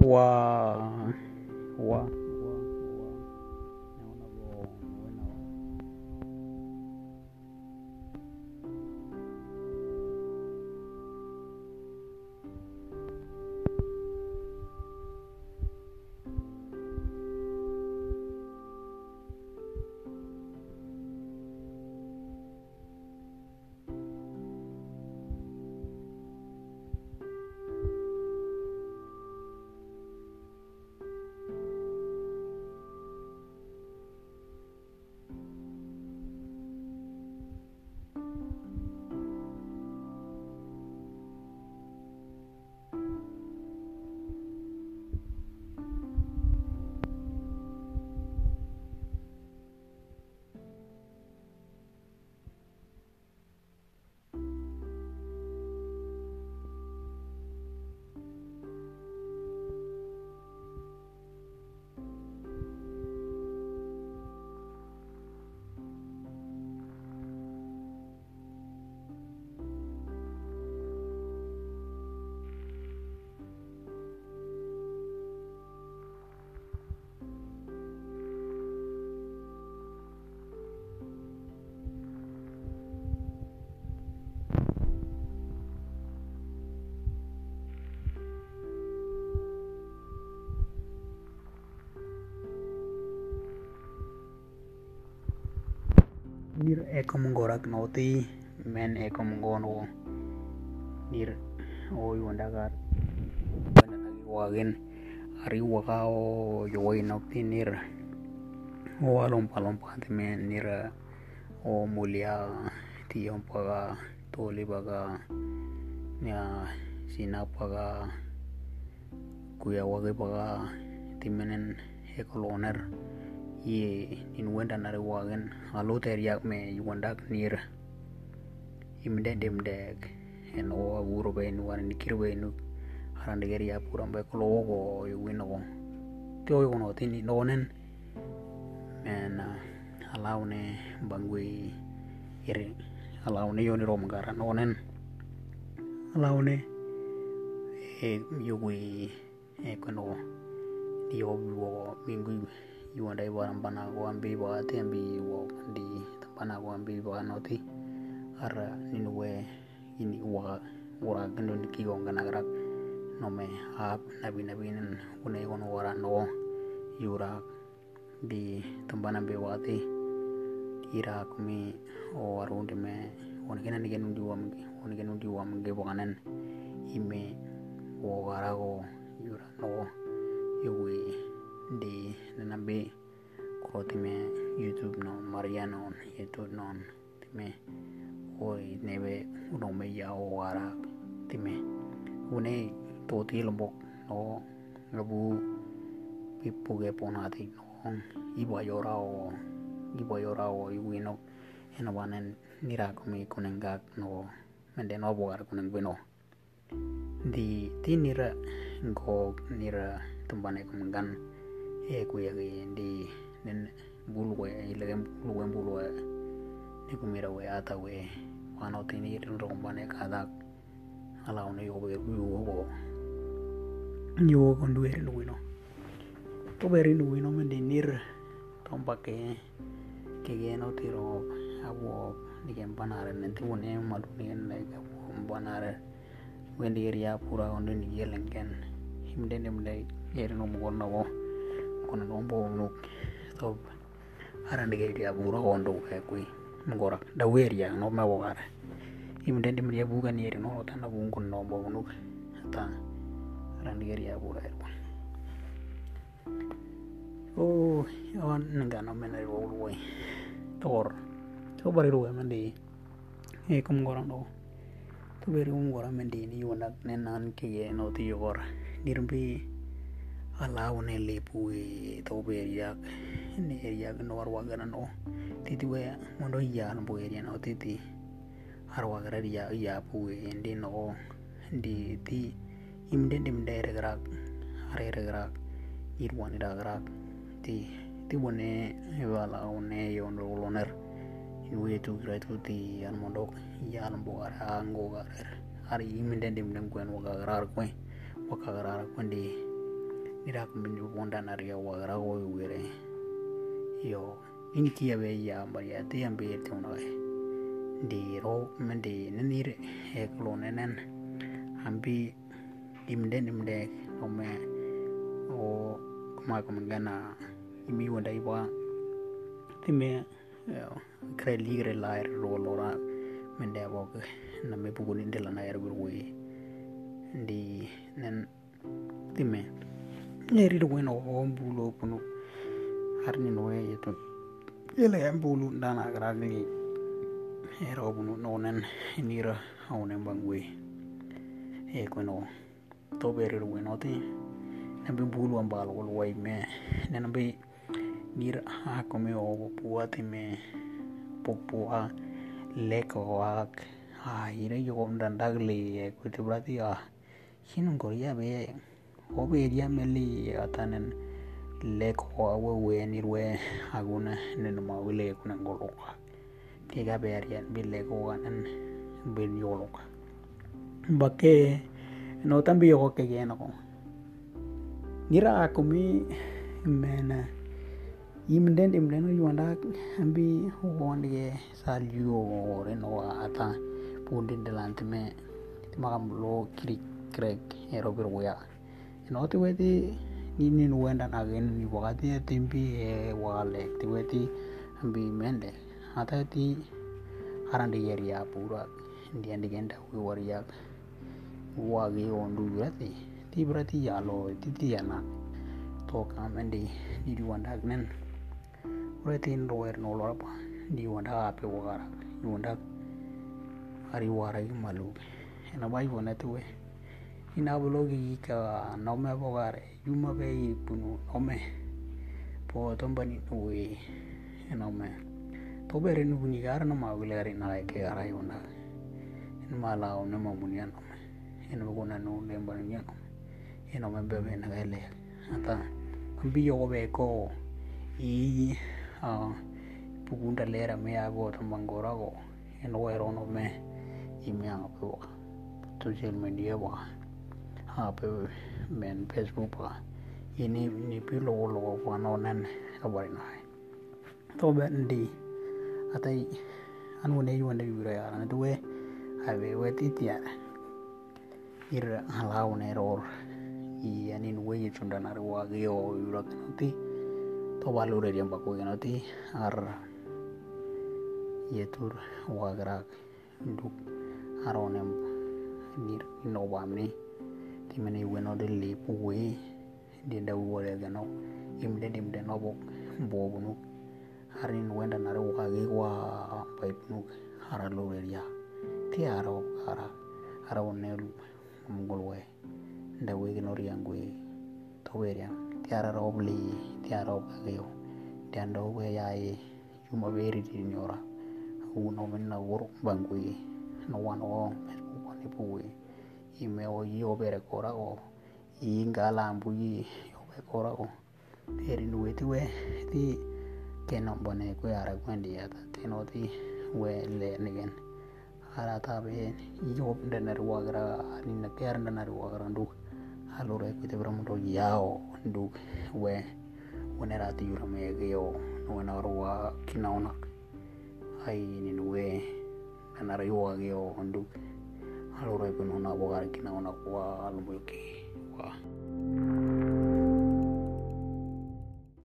我我 Nir eko menggorak noti men eko menggono nir o yuandagar wanda lagi wagin ari wakao yoi nokti nir. O lompa lompa men nir o mulia ti paga toli baga ya sina paga kuya wagi paga timenen eko loner ye in wenda na rewagen alo ter yak me yuwandak near imde dem deg en o aguro be wan warani kirbe nu. Arande ger ya puram be klo go yuwino. Go te o yuno tini nonen. Men ah, alaune bangui ir. Alaune yoni rom gara no nen alaune e eh, yugui e eh, kono diobwo mingui. Iwan dai barang pana ko ambi ba te ambi wo di pana ko ambi ba no ti. Ara ninu we ini wa ora gendo ni ki gon kana grak no me ap nabi nabi nen une gon ora no. Yura di tambana be wa ti. Ira kumi o arunde me on kena ni genu di wam on genu di wam ge bokanen ime wo gara go yura no. Yui di be ko time youtube no mariano youtube non time oi nebe uno me ya o wara time une to ti lombok no ngabu pipu ge ponati no iba yora o iba yora o iwino ena wanen nira komi kunengak no mende no bogar kuneng beno di ti nira ngo nira tumbane kumengan e ku ya di nen bulu we ile bulu we ata we wano tini rin ro bane kada ala ono yo we ku yo go yo kon duwe lu no to beri lu no men dinir tompa ke ke ge no tiro abo ni kem panare nen tu ne malu ni en le abo panare wendi ria pura ondo ni yelengen himde nemde yeri no mo no kono no bo no to arande ge dia bura ondo ke kui ngora da weria no me wogare himde dem dia bugan yeri no ta na bungun no bo no ta arande ge dia bura er oh awan nga no men ro wo tor to bari ro men di e kum ngora no. To beri um gora men di ni wona nenan ke ye no ti yor dirbi alau ne le pui to beri yak ne yak no war wagana no titi we mondo ya no bo eri no titi. Har wagara di ya ya pui ndi no di ti. Imde dim dere grak are re grak irwan ida grak ti ti wone wala one yon loner. Iwe tu gra tu ti an mondok yan bo ara ango garer ari iminde dim dem kwen waga garar kwen garar kwen di ira kun ju bonda na ria wa ra go wire yo in ki ya be ya ba ya te am be te una di ro men di ne ni re e klo ne nen am bi im de nim de o me o kuma kuma gana imi wanda iba te me kre ligre lair ro lora men de ba na me bu ni de la na er gur wi di nen ti me do weno o bulo punu harni no e to ele em bulu dana gragli ero bunu nonen nira aunen bangwe e kono to bere do weno ti nabi bulu ambal wal wai me. Nabi nira ha kome o puati me. Popua leko ak ha ire yo ndandagli e kutu brati a hinun koria be o be dia meli atanen leko awe aguna nen ma wile kuna ngoloka. Tiga be aria bi leko ganan bin yoloka no tambi yo ke geno nira akumi mena imden imden no yuanda ambi wonde sal yo reno ata pundin delante me. Makam lo kiri krek ero bir wya no te weti ni ni wenda agen ni wakati timpi e wale te weti ambi mende. Ata ti harande yeria pura ndi andi genda wi waria wagi ondu yati ti berarti ya lo ti ti ana to kamendi di wanda nen Retin roer no lorapa di wanda ape wagara di wanda ari warai malu. Ena bai wona tuwe ina bulogi ka nome bogare, yuma be punu nome. Po tombani nui nome. Tobere nu buni gar na magule gari na ke garai una en mala ona ma munya nome. En buguna nu le munya nome. En nome be be na gele ata ambi yo be ko i, a pugunda lera me abo tombangorago en wero nome. Imya pe boka social media boka ha men facebook ba. Ini ni pi lo lo pa no nan, ka bari na to be ndi. Atai, an wone yu wanda yu ya na duwe ha be we ti tia ir halau ne ror. I anin we yi e chunda na wa ge o yu ra ti. To balu re jamba ko ga ti. Ar yetur wa gra duk aronem nir no thì mình đi quên timene weno de le puwe de da wore gano im de dim de nobok bobu nuk harin wenda na ro ka ge wa pai nuk ara lo ria. Ti ara ara ara wonne lu mongol we. Cái we gino ria ngwe. To we ria. Ti ara ro bli, ti ara ka ge yo dan do we ya ye. Nó beri ti nyora. Uno menna wor bangwe no wan o facebook ni quế ime o yi obere kora o yi ngala ambu yi obe kora o. Eri nuwe ti we ti keno bone kwe ara kwendi ya ta tino ti we le nigen ara ta be yi ob ndener wagra ni na ker ndener wagra ndu. Alore kwe te bramuto yao ndu we wonera ti yura me ge yo no na ruwa kinaona ai ni nuwe ndener yuwa ge yo halagu roi pun hona boga kina hona kuwa lumulki wa